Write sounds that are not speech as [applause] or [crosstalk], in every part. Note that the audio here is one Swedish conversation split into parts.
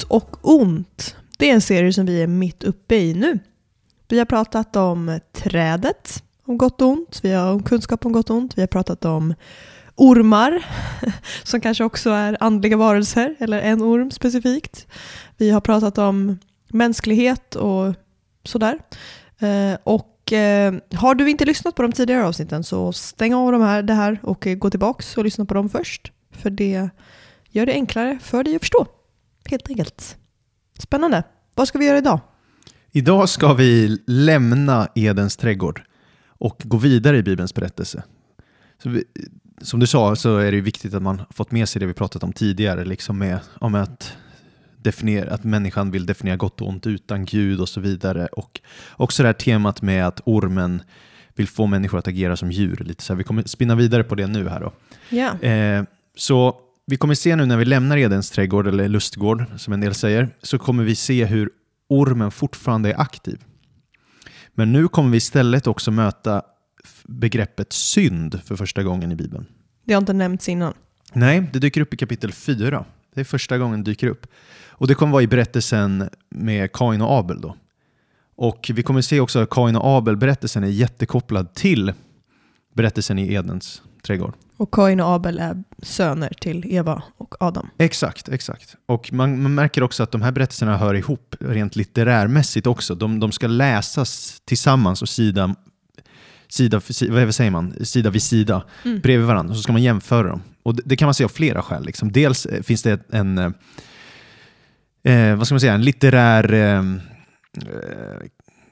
Gott och ont. Det är en serie som vi är mitt uppe i nu. Vi har pratat om trädet, om gott och ont. Vi har om kunskap om gott och ont. Vi har pratat om ormar, [laughs] som kanske också är andliga varelser, eller en orm specifikt. Vi har pratat om mänsklighet och sådär. Eh, och eh, har du inte lyssnat på de tidigare avsnitten så stäng av de här, det här och eh, gå tillbaks och lyssna på dem först. För det gör det enklare för dig att förstå. Helt enkelt. Spännande. Vad ska vi göra idag? Idag ska vi lämna Edens trädgård och gå vidare i Bibelns berättelse. Så vi, som du sa så är det viktigt att man fått med sig det vi pratat om tidigare, liksom med, om att, definiera, att människan vill definiera gott och ont utan Gud och så vidare. Och också det här temat med att ormen vill få människor att agera som djur. Lite så här. Vi kommer spinna vidare på det nu här. Då. Ja. Eh, så vi kommer se nu när vi lämnar Edens trädgård, eller lustgård som en del säger, så kommer vi se hur ormen fortfarande är aktiv. Men nu kommer vi istället också möta begreppet synd för första gången i Bibeln. Det har inte nämnts innan. Nej, det dyker upp i kapitel 4. Det är första gången det dyker upp. Och det kommer vara i berättelsen med Kain och Abel. Då. Och vi kommer se också att Kain och Abel-berättelsen är jättekopplad till berättelsen i Edens trädgård. Och Kain och Abel är söner till Eva och Adam. Exakt, exakt. Och man, man märker också att de här berättelserna hör ihop rent litterärmässigt också. De, de ska läsas tillsammans och sida, sida, vad säger man? sida vid sida Mm. bredvid varandra. Så ska man jämföra dem. Och det, det kan man se av flera skäl. Liksom. Dels eh, finns det en, eh, eh, vad ska man säga, en litterär eh, eh,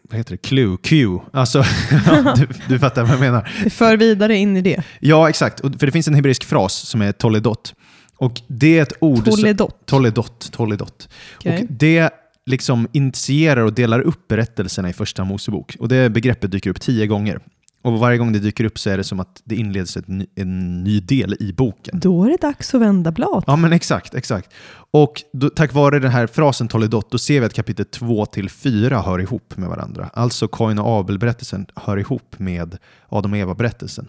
vad heter det? Clue, Q. Alltså, [laughs] du, du fattar vad jag menar. Vi för vidare in i det. Ja, exakt. För det finns en hebreisk fras som är toledot. Och det är ett ord... som- Toledot. Toledot. Toledot. Okej. Och det liksom initierar och delar upp berättelserna i första Mosebok. Och det begreppet dyker upp tio gånger. Och varje gång det dyker upp så är det som att det inleds ny, en ny del i boken. Då är det dags att vända blad. Ja, men exakt. exakt. Och då, tack vare den här frasen Toledot, då ser vi att kapitel 2 till 4 hör ihop med varandra. Alltså Kain och Abel-berättelsen hör ihop med Adam och Eva-berättelsen.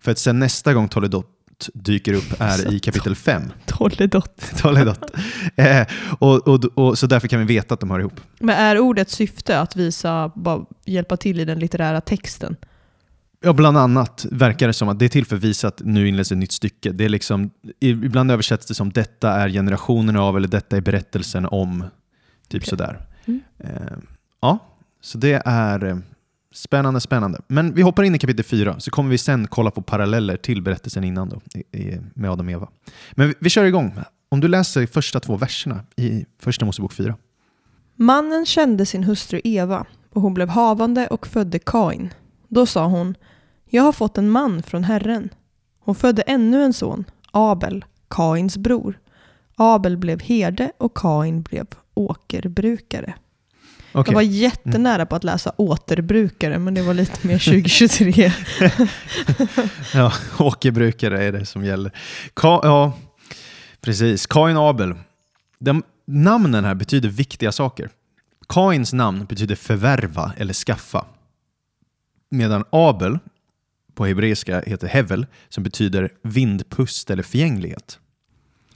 För att sen nästa gång Toledot dyker upp är i kapitel 5. Toledot. [laughs] Toledot. Eh, och, och, och, så därför kan vi veta att de hör ihop. Men är ordets syfte att visa, bara hjälpa till i den litterära texten? Ja, bland annat verkar det som att det är till för att visa att nu inleds ett nytt stycke. Det är liksom, ibland översätts det som detta är generationen av eller detta är berättelsen om. Typ Okej. sådär. Mm. Eh, ja, så det är eh, spännande, spännande. Men vi hoppar in i kapitel 4 så kommer vi sen kolla på paralleller till berättelsen innan då, i, i, med Adam och Eva. Men vi, vi kör igång. Om du läser första två verserna i första Mosebok 4. Mannen kände sin hustru Eva och hon blev havande och födde Kain. Då sa hon, jag har fått en man från Herren. Hon födde ännu en son, Abel, Kains bror. Abel blev herde och Kain blev åkerbrukare. Okej. Jag var jättenära på att läsa återbrukare, men det var lite mer 2023. [laughs] [laughs] Ja, åkerbrukare är det som gäller. Ka ja, precis. Kain och Abel. De, namnen här betyder viktiga saker. Kains namn betyder förvärva eller skaffa. Medan Abel på hebreiska heter hevel som betyder vindpust eller förgänglighet.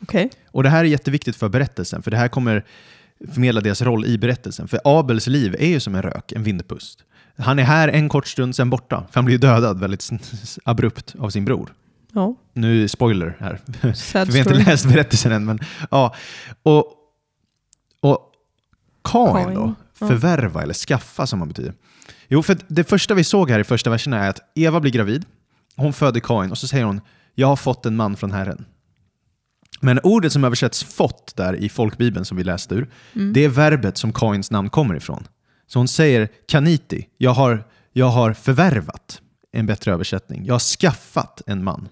Okej. Och det här är jätteviktigt för berättelsen, för det här kommer förmedla deras roll i berättelsen. För Abels liv är ju som en rök, en vindpust. Han är här en kort stund, sen borta. För han blir dödad väldigt abrupt av sin bror. Ja, Nu spoiler här, [laughs] för vi har inte läst berättelsen än. Men, ja. och, och Kain, då, ja. förvärva eller skaffa som man betyder. Jo, för det första vi såg här i första versen är att Eva blir gravid, hon föder Kain och så säger hon “Jag har fått en man från Herren”. Men ordet som översätts fått där i folkbibeln som vi läste ur, Mm. det är verbet som Kains namn kommer ifrån. Så hon säger kaniti, jag har, jag har förvärvat, en bättre översättning. Jag har skaffat en man.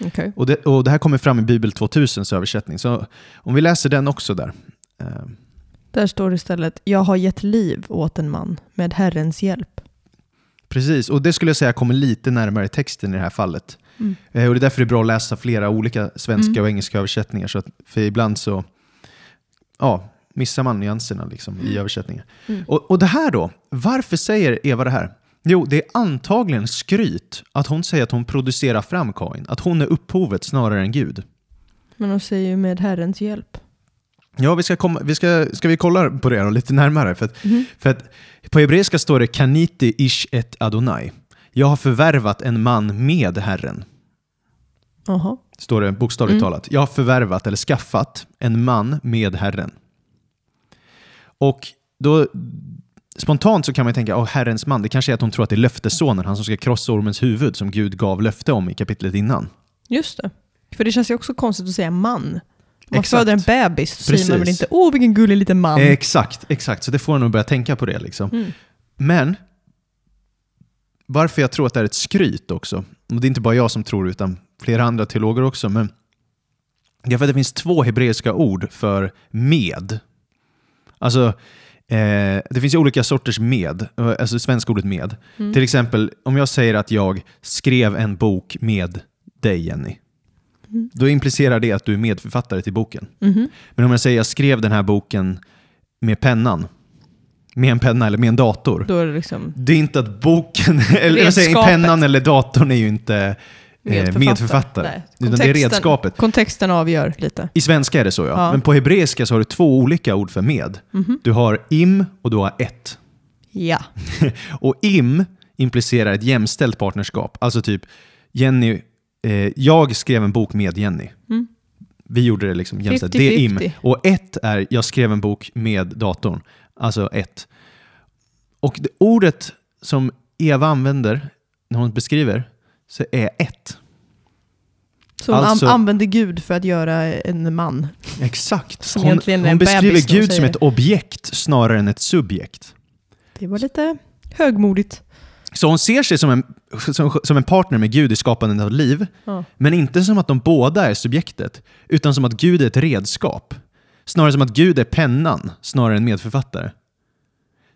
Okej. Och det, och det här kommer fram i Bibel 2000s översättning. Så om vi läser den också där. Där står det istället, jag har gett liv åt en man med Herrens hjälp. Precis, och det skulle jag säga kommer lite närmare texten i det här fallet. Mm. Eh, och det är därför det är bra att läsa flera olika svenska Mm. och engelska översättningar. Så att, för ibland så ja, missar man nyanserna liksom, i översättningen. Mm. Och, och det här då, varför säger Eva det här? Jo, det är antagligen skryt att hon säger att hon producerar fram Kain. Att hon är upphovet snarare än Gud. Men de säger ju med Herrens hjälp. Ja, vi ska, komma, vi ska, ska vi kolla på det lite närmare? För att, Mhm. för att på hebreiska står det kaniti ish et adonai. Jag har förvärvat en man med Herren. Jaha. Står det bokstavligt Mm. talat. Jag har förvärvat eller skaffat en man med Herren. Och då spontant så kan man tänka, åh Herrens man, det kanske är att hon tror att det är löftessonen, han som ska krossa ormens huvud som Gud gav löfte om i kapitlet innan. Just det. För det känns ju också konstigt att säga man. Man Exakt. föder en bebis så säger man väl Precis. inte åh vilken gullig liten man. Exakt, exakt. Så det får en att börja tänka på det. Liksom. Mm. Men varför jag tror att det är ett skryt också, och det är inte bara jag som tror utan flera andra teologer också, men det är för att det finns två hebreiska ord för med. Alltså, eh, det finns ju olika sorters med, alltså svenska ordet med. Mm. Till exempel om jag säger att jag skrev en bok med dig Jenny, Mm. då implicerar det att du är medförfattare till boken. Mhm. Men om jag säger att jag skrev den här boken med pennan, med en penna eller med en dator. Då är det liksom Det är inte att boken, [laughs] eller jag säger pennan eller datorn är ju inte eh, medförfattare. medförfattare. Nej. Utan det är redskapet. Kontexten avgör lite. I svenska är det så ja. Ja. Men på hebreiska så har du två olika ord för med. Mhm. Du har im och du har ett. Ja. [laughs] Och im implicerar ett jämställt partnerskap. Alltså typ, Jenny, eh, jag skrev en bok med Jenny. Mm. Vi gjorde det liksom jämställt. Det är im. 50-50. Och ett är, jag skrev en bok med datorn. Alltså ett. Och det, ordet som Eva använder när hon beskriver så är ett. Så hon Alltså- an- använder Gud för att göra en man. Exakt. Som Hon, hon beskriver Gud som ett objekt snarare än ett subjekt. Det var lite högmodigt. Så hon ser sig som en, som, som en partner med Gud i skapandet av liv, Ja. men inte som att de båda är subjektet, utan som att Gud är ett redskap. Snarare som att Gud är pennan, snarare än medförfattare.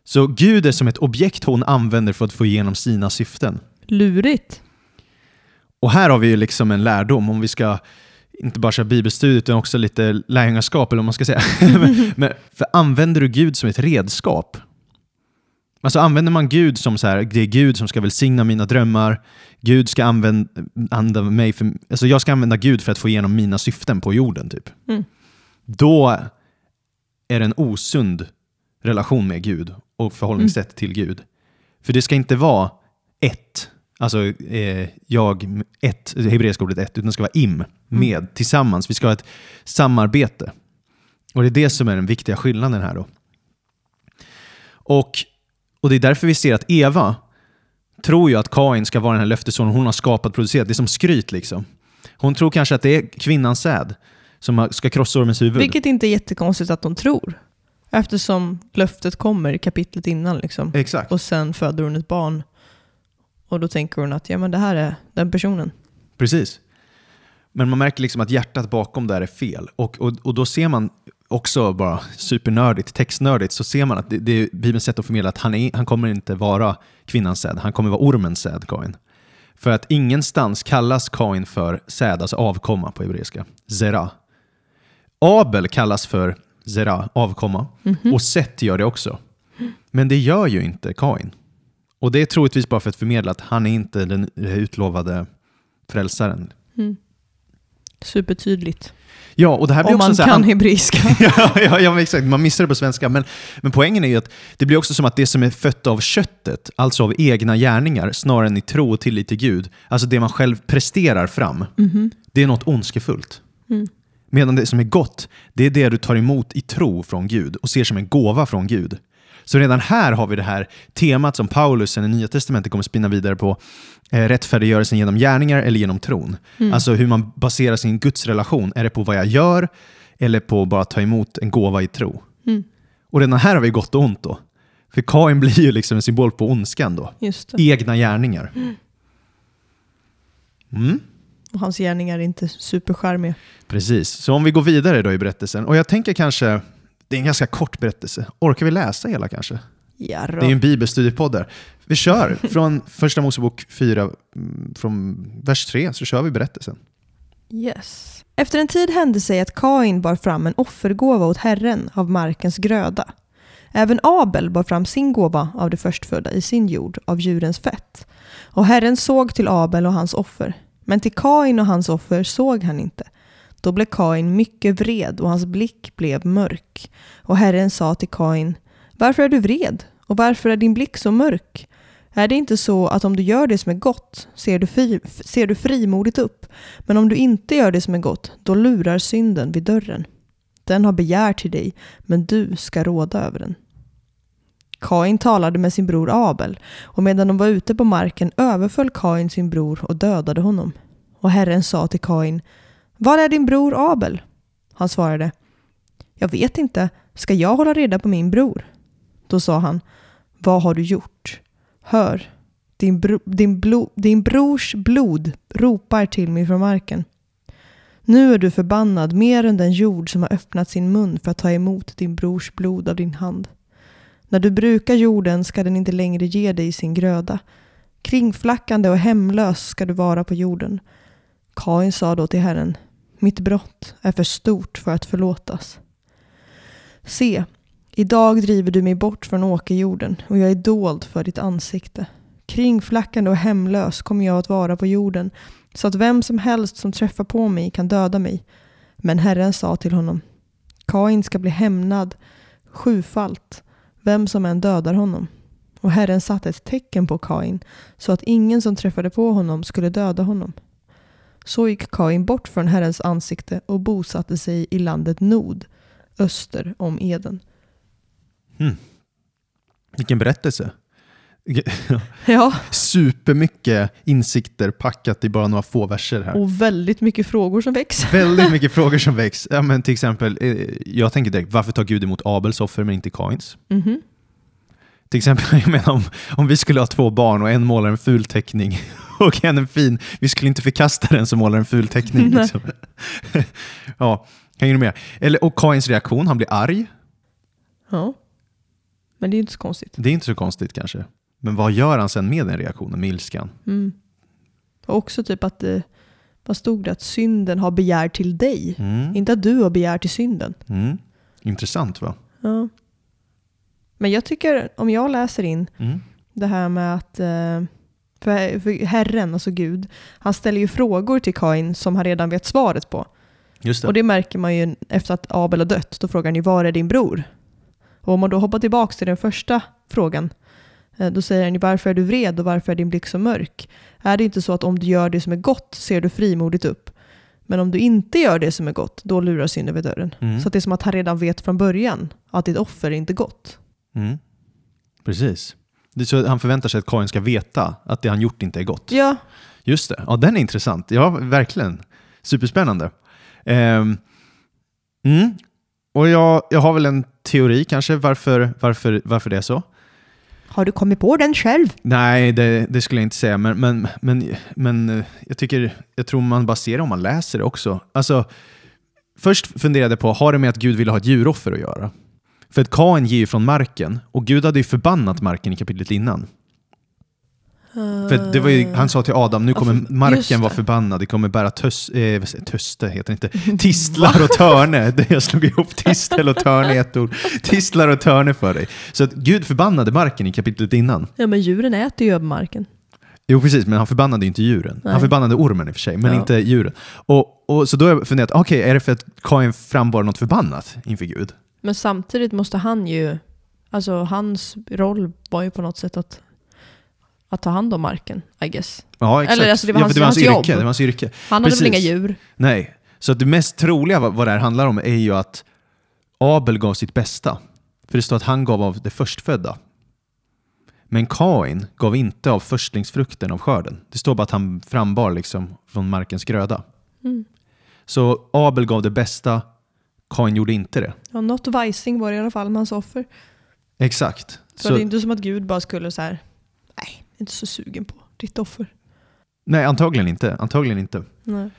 Så Gud är som ett objekt hon använder för att få igenom sina syften. Lurigt. Och här har vi ju liksom en lärdom om vi ska inte bara köra bibelstudier utan också lite lärjungaskap eller vad man ska säga. [laughs] Men, för använder du Gud som ett redskap? Alltså använder man Gud som så här, det är Gud som ska välsigna mina drömmar, Gud ska använda, mig för, alltså jag ska använda Gud för att få igenom mina syften på jorden typ. Mm. Då är det en osund relation med Gud och förhållningssätt till Gud. För det ska inte vara ett, alltså eh, jag, ett, det hebreiska ordet ett, utan det ska vara im, med, tillsammans. Vi ska ha ett samarbete. Och det är det som är den viktiga skillnaden här då. Och, och det är därför vi ser att Eva tror ju att Kain ska vara den här löftessonen hon har skapat, producerat. Det är som skryt liksom. Hon tror kanske att det är kvinnans säd som ska krossa ormens huvud. Vilket inte är jättekonstigt att de tror. Eftersom löftet kommer i kapitlet innan. Liksom. Exakt. Och sen föder hon ett barn. Och då tänker hon att ja, men det här är den personen. Precis. Men man märker liksom att hjärtat bakom där är fel. Och, och, och då ser man också bara supernördigt, textnördigt, så ser man att det, det är Bibelns sätt att förmedla att han, är, han kommer inte vara kvinnans säd, han kommer vara ormens säd, Kain. För att ingenstans kallas Kain för säd, alltså avkomma på hebreiska, zera. Abel kallas för zera, avkomma, och Set gör det också. Men det gör ju inte Kain. Och det är troligtvis bara för att förmedla att han är inte den utlovade frälsaren. Supertydligt. Ja, och det här blir Om också man så här, kan hebreiska. [laughs] ja, ja, ja, exakt. Man missar det på svenska. Men, men poängen är ju att det blir också som att det som är fött av köttet, alltså av egna gärningar, snarare än i tro och tillit till Gud, alltså det man själv presterar fram, det är något ondskefullt. Mm. Medan det som är gott, det är det du tar emot i tro från Gud och ser som en gåva från Gud. Så redan här har vi det här temat som Paulus sen i Nya Testamentet kommer spinna vidare på, eh, rättfärdiggörelsen genom gärningar eller genom tron. Alltså hur man baserar sin gudsrelation. Är det på vad jag gör eller på bara ta emot en gåva i tro? Mm. Och redan här har vi gott och ont då. För Kain blir ju liksom en symbol på ondskan då. Egna gärningar. Mm. Och hans gärningar är inte supercharmiga. Precis, så om vi går vidare då i berättelsen. Och jag tänker kanske, det är en ganska kort berättelse. Orkar vi läsa hela kanske? Ja, Det är ju en bibelstudiepodd där. Vi kör från [laughs] första Mosebok 4, mm, från vers 3, så kör vi berättelsen. Yes. Efter en tid hände sig att Kain bar fram en offergåva åt Herren av markens gröda. Även Abel bar fram sin gåva av det förstfödda i sin jord av djurens fett. Och Herren såg till Abel och hans offer. Men till Kain och hans offer såg han inte. Då blev Kain mycket vred och hans blick blev mörk. Och Herren sa till Kain, varför är du vred? Och varför är din blick så mörk? Är det inte så att om du gör det som är gott ser du, fri, ser du frimodigt upp, men om du inte gör det som är gott, då lurar synden vid dörren. Den har begär till dig, men du ska råda över den. Kain talade med sin bror Abel, och medan de var ute på marken överföll Kain sin bror och dödade honom. Och Herren sa till Kain, var är din bror Abel? Han svarade, Jag vet inte, ska jag hålla reda på min bror? Då sa han, Vad har du gjort? Hör, din, bro, din, blo, din brors blod ropar till mig från marken. Nu är du förbannad mer än den jord som har öppnat sin mun för att ta emot din brors blod av din hand. När du brukar jorden ska den inte längre ge dig sin gröda. Kringflackande och hemlös ska du vara på jorden. Kain sa då till Herren, mitt brott är för stort för att förlåtas. Se, idag driver du mig bort från åkerjorden och jag är dold för ditt ansikte. Kringflackande och hemlös kommer jag att vara på jorden så att vem som helst som träffar på mig kan döda mig. Men Herren sa till honom, Kain ska bli hämnad sjufalt, vem som än dödar honom. Och Herren satte ett tecken på Kain så att ingen som träffade på honom skulle döda honom. Så gick Kain bort från Herrens ansikte och bosatte sig i landet Nod, öster om Eden. Vilken berättelse. [laughs] Ja, Supermycket insikter packat i bara några få verser här. och väldigt mycket frågor som väcks. [laughs] Väldigt mycket frågor som väcks. Ja, men till exempel, eh, jag tänker direkt, varför tar Gud emot Abels offer men inte Kains? Mhm. Till exempel, [laughs] jag menar, om, om vi skulle ha två barn och en målar en ful teckning och en en fin, vi skulle inte förkasta den som målar en ful teckning. Liksom. [laughs] ja, hänger du med? Eller, och Kains reaktion, han blir arg. Ja. Men det är inte så konstigt. Det är inte så konstigt kanske. Men vad gör han sen med den reaktionen, med ilskan? Mm. Och också typ att det, vad stod det? Att synden har begär till dig. Mm. Inte att du har begär till synden. Mm. Intressant va? Ja. Men jag tycker, om jag läser in Mm. det här med att eh, för, för Herren, alltså Gud, han ställer ju frågor till Kain som han redan vet svaret på. Det. Och det märker man ju efter att Abel har dött. Då frågar han ju var är din bror? Och om man då hoppar tillbaka till den första frågan, eh, då säger han ju varför är du vred och varför är din blick så mörk? Är det inte så att om du gör det som är gott ser du frimodigt upp? Men om du inte gör det som är gott, då lurar synden vid dörren. Mm. Så det är som att han redan vet från början att ditt offer är inte gott. Mm. Precis. Det så han förväntar sig att Kain ska veta att det han gjort inte är gott. Ja, Just det, ja den är intressant. Ja, verkligen. Superspännande. Ehm, mm. Och jag, jag har väl en teori kanske varför, varför, varför det är så. har du kommit på den själv? Nej, det, det skulle jag inte säga, men, men, men, men eh, jag, tycker, jag tror man bara ser det om man läser det också. Alltså, först funderade jag på, har det med att Gud ville ha ett djuroffer att göra? För att Kain ger ju från marken, och Gud hade ju förbannat marken i kapitlet innan. För att det var ju, han sa till Adam, nu kommer för- marken vara förbannad, det kommer bära tös, eh, töste, heter inte, [laughs] tistlar och törne. Jag slog ihop tistel och törne i ett ord. Tistlar och törne för dig. Så att Gud förbannade marken i kapitlet innan. Ja, men djuren äter ju av marken. Jo precis, men han förbannade inte djuren. Nej. Han förbannade ormen i och för sig, men Ja. inte djuren. Och, och, så då har jag funderat, okej, är det för att Kain frambar något förbannat inför Gud? Men samtidigt måste han ju, alltså hans roll var ju på något sätt att, att ta hand om marken, I guess. Ja, exakt. Eller, alltså, det var hans- det var hans, hans jobb. yrke. Det var hans yrke. Han hade Precis. väl inga djur? Nej, så det mest troliga vad, vad det här handlar om är ju att Abel gav sitt bästa. För det står att han gav av det förstfödda. Men Kain gav inte av förstlingsfrukten av skörden. Det står bara att han frambar liksom från markens gröda. Mm. Så Abel gav det bästa, Kain gjorde inte det. Ja, något vajsing var det i alla fall med hans offer. Exakt. Så, det är inte som att Gud bara skulle så här, nej, inte så sugen på ditt offer. Nej, antagligen inte. Antagligen inte. Nej.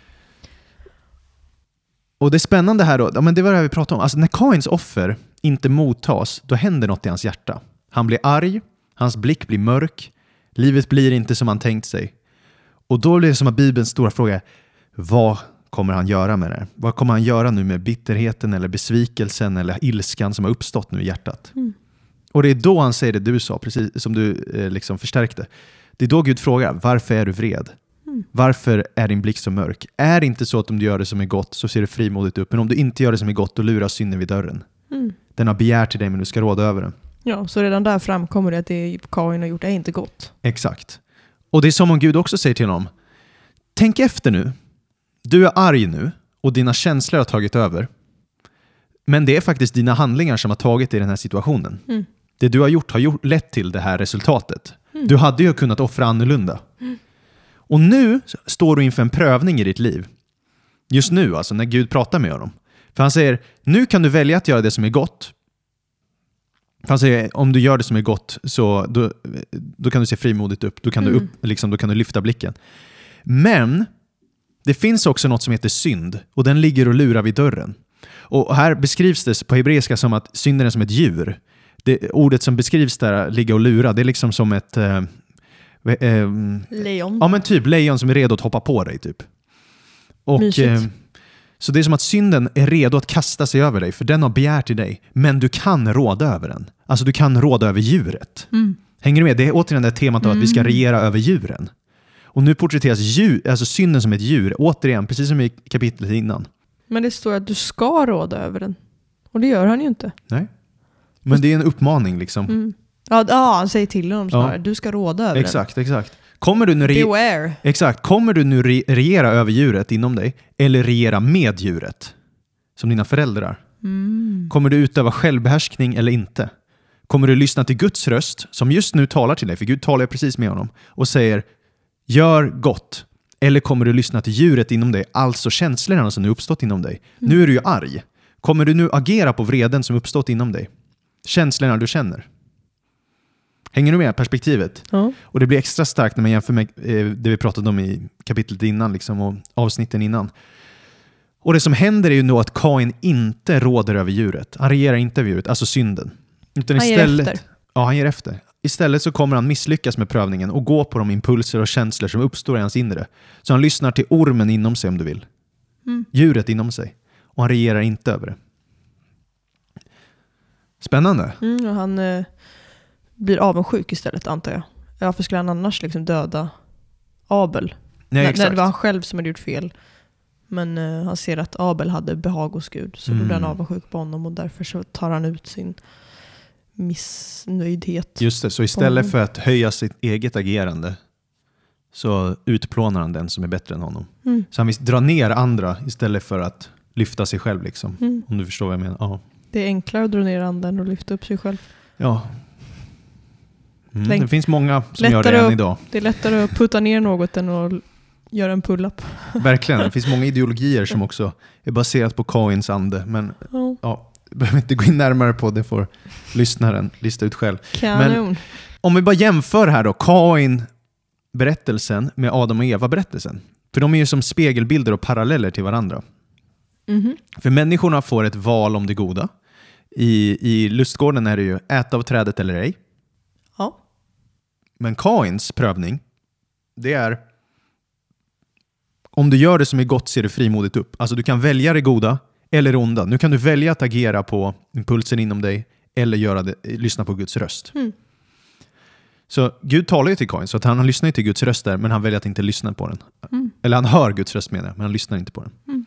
Och det spännande här då, ja, men det var det här vi pratade om. Alltså när Kains offer inte mottas, då händer något i hans hjärta. Han blir arg, hans blick blir mörk, livet blir inte som han tänkt sig. Och då blir det som att Bibelns stora fråga är, vad kommer han göra med det? Vad kommer han göra nu med bitterheten eller besvikelsen eller ilskan som har uppstått nu i hjärtat? Mm. Och det är då han säger det du sa, precis som du eh, liksom förstärkte. Det är då Gud frågar, varför är du vred? Mm. Varför är din blick så mörk? Är det inte så att om du gör det som är gott så ser det frimodigt upp, men om du inte gör det som är gott då lurar synden vid dörren. Mm. Den har begärt till dig men du ska råda över den. Ja, så redan där framkommer det att det Kain har gjort är inte gott. Exakt. Och det är som om Gud också säger till honom, tänk efter nu. Du är arg nu och dina känslor har tagit över. Men det är faktiskt dina handlingar som har tagit dig i den här situationen. Mm. Det du har gjort har gjort, lett till det här resultatet. Mm. Du hade ju kunnat offra annorlunda. Och nu står du inför en prövning i ditt liv. Just nu, alltså när Gud pratar med honom. För han säger, nu kan du välja att göra det som är gott. För han säger, om du gör det som är gott så då, då kan du se frimodigt upp. Då kan, du Mm. upp liksom, då kan du lyfta blicken. Men det finns också något som heter synd och den ligger och lurar vid dörren. Och här beskrivs det på hebreiska som att synden är som ett djur. Det, ordet som beskrivs där, ligga och lura, det är liksom som ett... Eh, eh, Lejon. Ja men typ lejon som är redo att hoppa på dig typ. Och, eh, så det är som att synden är redo att kasta sig över dig, för den har begärt i dig. Men du kan råda över den. Alltså du kan råda över djuret. Mm. Hänger du med? Det är återigen det temat av att vi ska regera över djuren. Och nu porträtteras djur, alltså synden som ett djur, återigen, precis som i kapitlet innan. Men det står att du ska råda över den. Och det gör han ju inte. Nej. Men det är en uppmaning liksom. Mm. Ja, ja, han säger till honom snarare. Ja. Du ska råda över Exakt, exakt. Kommer du nu den. re- Beware. Exakt. Kommer du nu re- regera över djuret inom dig eller regera med djuret? Som dina föräldrar. Mm. Kommer du utöva självbehärskning eller inte? Kommer du lyssna till Guds röst som just nu talar till dig, för Gud talar precis med honom, och säger gör gott. Eller kommer du lyssna till djuret inom dig, alltså känslorna som nu uppstått inom dig? Nu är du ju arg. Kommer du nu agera på vreden som uppstått inom dig? Känslorna du känner. Hänger du med perspektivet? Ja. Och det blir extra starkt när man jämför med eh, det vi pratade om i kapitlet innan liksom, och avsnitten innan. Och det som händer är ju då att Kain inte råder över djuret. Han regerar inte över djuret, alltså synden. Utan Han ger efter. Ja, han ger efter. Istället så kommer han misslyckas med prövningen och gå på de impulser och känslor som uppstår i hans inre. Så han lyssnar till ormen inom sig om du vill. Mm. Djuret inom sig. Och han regerar inte över det. Spännande. Mm, och han eh, blir avundsjuk istället antar jag. Varför skulle han annars liksom döda Abel? Nej, när, när det var han själv som hade gjort fel. Men eh, han ser att Abel hade behag hos Gud. Så då blir han Mm. avundsjuk på honom och därför så tar han ut sin missnöjdhet. Just det, så istället för att höja sitt eget agerande så utplånar han den som är bättre än honom. Mm. Så han vill dra ner andra istället för att lyfta sig själv. Liksom. Mm. Om du förstår vad jag menar. Ja. Det är enklare att dra ner anden och lyfta upp sig själv. ja. Mm. Det finns många som gör det Lättare än att- idag. Det är lättare att putta ner något än att göra en pull-up. Verkligen. Det finns många [laughs] ideologier som också är baserat på Kains ande. Men Ja. ja, behöver inte gå in närmare på det. får lyssnaren lista ut själv. Kanon. Om vi bara jämför här då, Kain-berättelsen med Adam och Eva-berättelsen. För de är ju som spegelbilder och paralleller till varandra. Mhm. För människorna får ett val om det goda. I, I lustgården är det ju äta av trädet eller ej. Ja. Men Kains prövning, det är om du gör det som är gott ser du frimodigt upp. Alltså du kan välja det goda eller onda. Nu kan du välja att agera på impulsen inom dig eller göra det, lyssna på Guds röst. Mm. Så Gud talar ju till Kain, så att han lyssnar till Guds röst där, men han väljer att inte lyssna på den. Mm. Eller han hör Guds röst menar jag, men han lyssnar inte på den.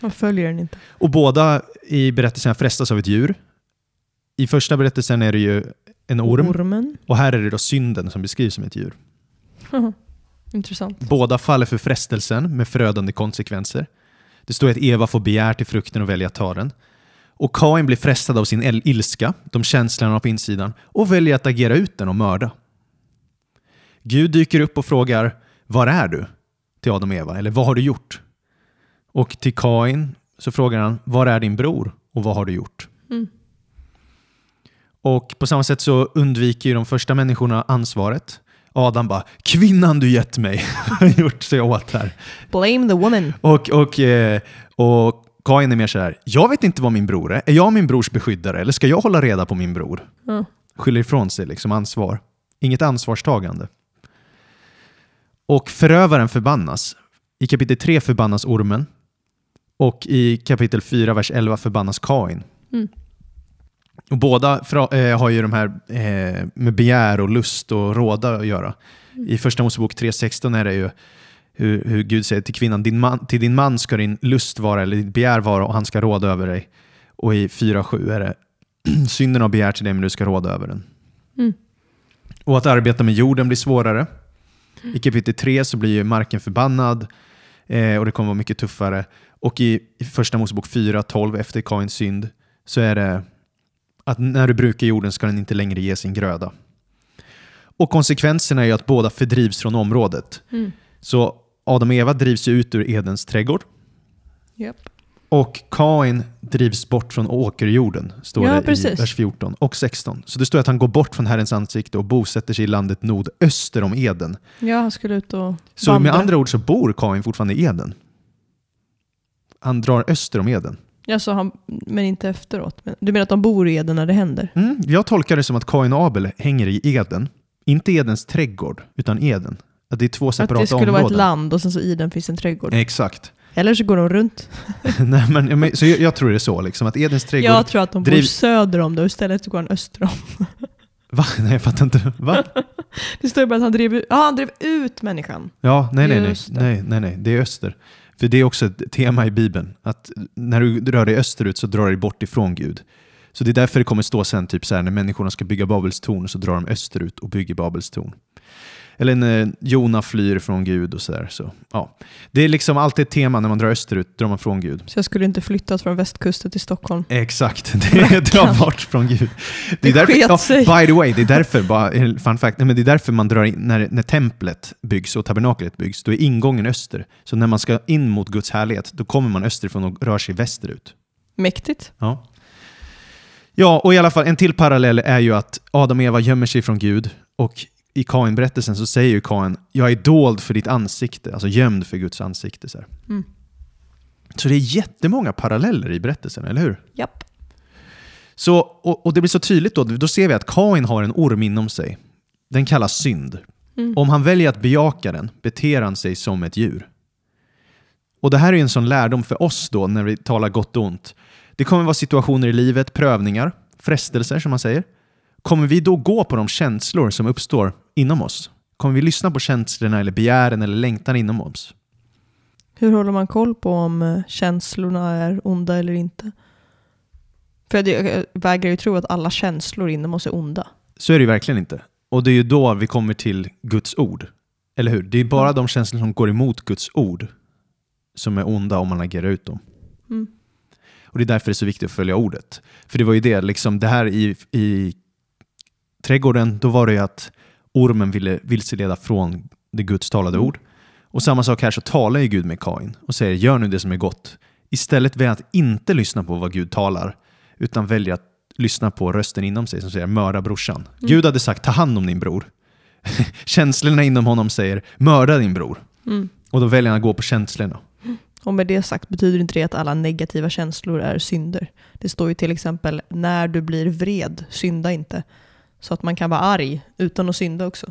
Man följer den inte. Och båda i berättelsen frestas av ett djur. I första berättelsen är det ju en orm Ormen. och här är det då synden som beskrivs som ett djur. [laughs] Intressant. Båda faller för frestelsen med förödande konsekvenser. Det står att Eva får begär till frukten och välja att ta den. Och Kain blir frestad av sin ilska, de känslorna på insidan, och väljer att agera ut den och mörda. Gud dyker upp och frågar Var är du? till Adam och Eva, eller vad har du gjort? Och till Kain så frågar han Var är din bror och vad har du gjort? Mm. Och på samma sätt så undviker de första människorna ansvaret. Adam bara “Kvinnan du gett mig [laughs] har gjort sig åt här”. Blame the woman. Och, och, eh, och Kain är mer så här, jag vet inte vad min bror är. Är jag min brors beskyddare eller ska jag hålla reda på min bror? Ja. Skyller ifrån sig liksom ansvar. Inget ansvarstagande. Och förövaren förbannas. I kapitel 3 förbannas ormen. Och i kapitel 4, vers 11 förbannas Kain. Mm. Och båda eh, har ju de här eh, med begär och lust och råda att göra. I första Mosebok 3.16 är det ju hur, hur Gud säger till kvinnan, din man, till din man ska din lust vara, eller ditt begär vara, och han ska råda över dig. Och i 4.7 är det, [clears throat] synden har begär till dig, men du ska råda över den. Mm. Och att arbeta med jorden blir svårare. I kapitel 3 så blir ju marken förbannad eh, och det kommer vara mycket tuffare. Och i, i första Mosebok 4.12 efter Kains synd så är det att när du brukar jorden ska den inte längre ge sin gröda. Och konsekvenserna är ju att båda fördrivs från området. Mm. Så Adam och Eva drivs ju ut ur Edens trädgård Japp. och Kain drivs bort från åkerjorden, står Ja, det i precis. vers 14 och 16. Så det står att han går bort från Herrens ansikte och bosätter sig i landet Nod öster om Eden. Ja, han skulle ut och Så med andra ord så bor Kain fortfarande i Eden. Han drar öster om Eden. Ja, så han, men inte efteråt. Du menar att de bor i Eden när det händer? Mm, jag tolkar det som att Kain och Abel hänger i Eden. Inte Edens trädgård, utan Eden. Att det är två Att separata det skulle vara områden. ett land och sen så i den finns en trädgård. Exakt. Eller så går de runt. [laughs] Nej, men, så jag, jag tror det är så, liksom, att Edens trädgård... Jag tror att de bor driv- söder om det och istället så går han öster om. Va? Nej, jag fattar inte. Va? [laughs] Det står ju bara att han drev, ut- ja, han drev ut människan. Ja, nej, nej, nej, nej, nej, nej, det är öster. För det är också ett tema i Bibeln, att när du rör dig österut så drar du dig bort ifrån Gud. Så det är därför det kommer stå sen, typ så här, när människorna ska bygga Babels torn så drar de österut och bygger Babels torn. Eller när Jona flyr från Gud och sådär. Så, ja. Det är liksom alltid ett tema, när man drar österut drar man från Gud. Så jag skulle inte flyttat från västkusten till Stockholm. Exakt, [laughs] det är dra bort från Gud. Det är Det därför, ja, sig. by the way, det är därför, bara, fun fact, nej, men det är därför man drar in, när, när templet byggs och tabernaklet byggs, då är ingången öster. Så när man ska in mot Guds härlighet, då kommer man österifrån och rör sig västerut. Mäktigt. Ja. ja, och i alla fall en till parallell är ju att Adam och Eva gömmer sig från Gud och i Kain-berättelsen så säger ju Kain, jag är dold för ditt ansikte, alltså gömd för Guds ansikte. Så. Mm. så det är jättemånga paralleller i berättelsen, eller hur? Japp. Så, och, och det blir så tydligt då, då ser vi att Kain har en orm inom sig. Den kallas synd. Mm. Om han väljer att bejaka den beter han sig som ett djur. Och det här är en sån lärdom för oss då när vi talar gott och ont. Det kommer vara situationer i livet, prövningar, frestelser som man säger. Kommer vi då gå på de känslor som uppstår inom oss? Kommer vi lyssna på känslorna eller begären eller längtan inom oss? Hur håller man koll på om eh, känslorna är onda eller inte? För jag, jag vägrar ju tro att alla känslor inom oss är onda. Så är det ju verkligen inte. Och det är ju då vi kommer till Guds ord. Eller hur? Det är bara Mm. de känslor som går emot Guds ord som är onda om man agerar ut dem. Mm. Och det är därför det är så viktigt att följa ordet. För det var ju det, liksom det här i, i trädgården, då var det ju att ormen ville vilseleda från det Guds talade Mm. ord. Och samma sak här så talar ju Gud med Kain och säger gör nu det som är gott. Istället väljer att inte lyssna på vad Gud talar, utan väljer att lyssna på rösten inom sig som säger mörda brorsan. Mm. Gud hade sagt ta hand om din bror. [laughs] Känslorna inom honom säger mörda din bror. Mm. Och då väljer han att gå på känslorna. Och med det sagt betyder inte det att alla negativa känslor är synder. Det står ju till exempel när du blir vred, synda inte. Så att man kan vara arg utan att synda också.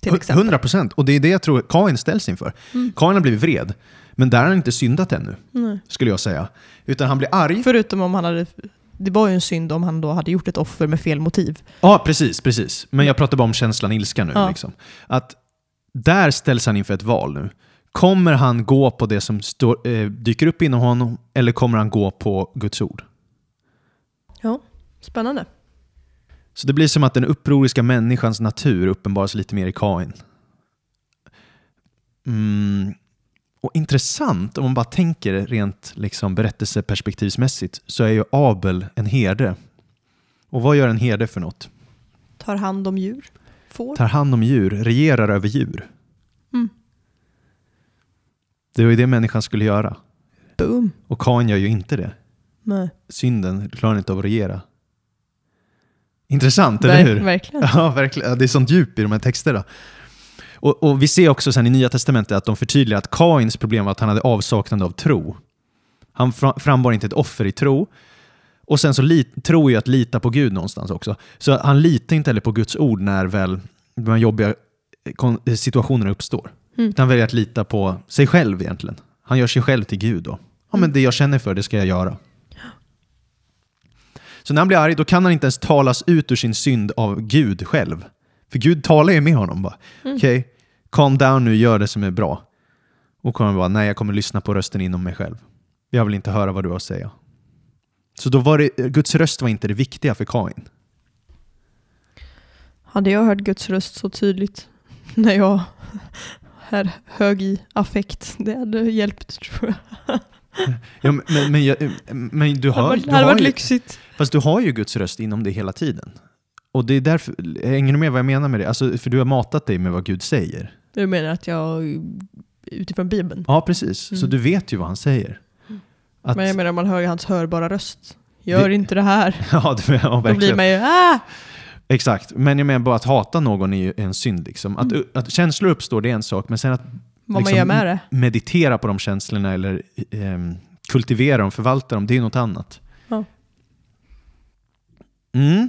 Till exempel. 100 procent. Och det är det jag tror Kain ställs inför. Mm. Kain har blivit vred, men där har han inte syndat ännu, Nej. skulle jag säga. Utan han blir arg. Förutom om han hade... Det var ju en synd om han då hade gjort ett offer med fel motiv. Ja, precis, precis. Men jag pratar bara om känslan ilska nu. Ja. Liksom. Att där ställs han inför ett val nu. Kommer han gå på det som står, eh, dyker upp inom honom eller kommer han gå på Guds ord? Ja, spännande. Så det blir som att den upproriska människans natur uppenbaras lite mer i Kain. Mm. Och intressant, om man bara tänker rent liksom berättelseperspektivsmässigt, så är ju Abel en herde. Och vad gör en herde för något? Tar hand om djur. Får. Tar hand om djur, regerar över djur. Mm. Det var ju det människan skulle göra. Boom. Och Kain gör ju inte det. Nej. Synden klarar inte av att regera. Intressant, eller hur? Verkligen. [laughs] Ja, verkligen. Det är sånt djup i de här texterna. Och, och Vi ser också sen i Nya Testamentet att de förtydligar att Kains problem var att han hade avsaknad av tro. Han fra- frambar inte ett offer i tro. Och sen så lit, tro ju att lita på Gud någonstans också. Så han litar inte heller på Guds ord när väl de jobbiga eh, kon- situationerna uppstår. Mm. Utan väljer att lita på sig själv egentligen. Han gör sig själv till Gud då. Ja, men det jag känner för, det ska jag göra. Så när han blir arg, då kan han inte ens talas ut ur sin synd av Gud själv. För Gud talar ju med honom bara. Okej, calm down nu, gör det som är bra. Och kommer bara, nej jag kommer lyssna på rösten inom mig själv. Jag vill inte höra vad du har att säga. Så då var det, Guds röst var inte det viktiga för Kain. Hade jag hört Guds röst så tydligt [laughs] när jag [laughs] är hög i affekt, det hade hjälpt tror jag. [laughs] [laughs] Ja, men, men, jag- men du Det hade har, varit, du hade har varit ju, lyxigt. fast du har ju Guds röst inom dig hela tiden. Och det är därför, hänger du med vad jag menar med det? Alltså, för du har matat dig med vad Gud säger. Du menar att jag utifrån Bibeln? Ja, precis. Så Mm. du vet ju vad han säger. Att, Men jag menar man hör ju hans hörbara röst. Gör Det- inte det här. [laughs] ja, det, ja, Då blir verkligen. man ju ah! Exakt, men jag menar bara att hata någon är ju en synd. Liksom. Att, att känslor uppstår, det är en sak, men sen att vad man Liksom- gör med det. meditera på de känslorna eller ehm, kultivera dem, förvalta dem, det är något annat. Ja. Mm.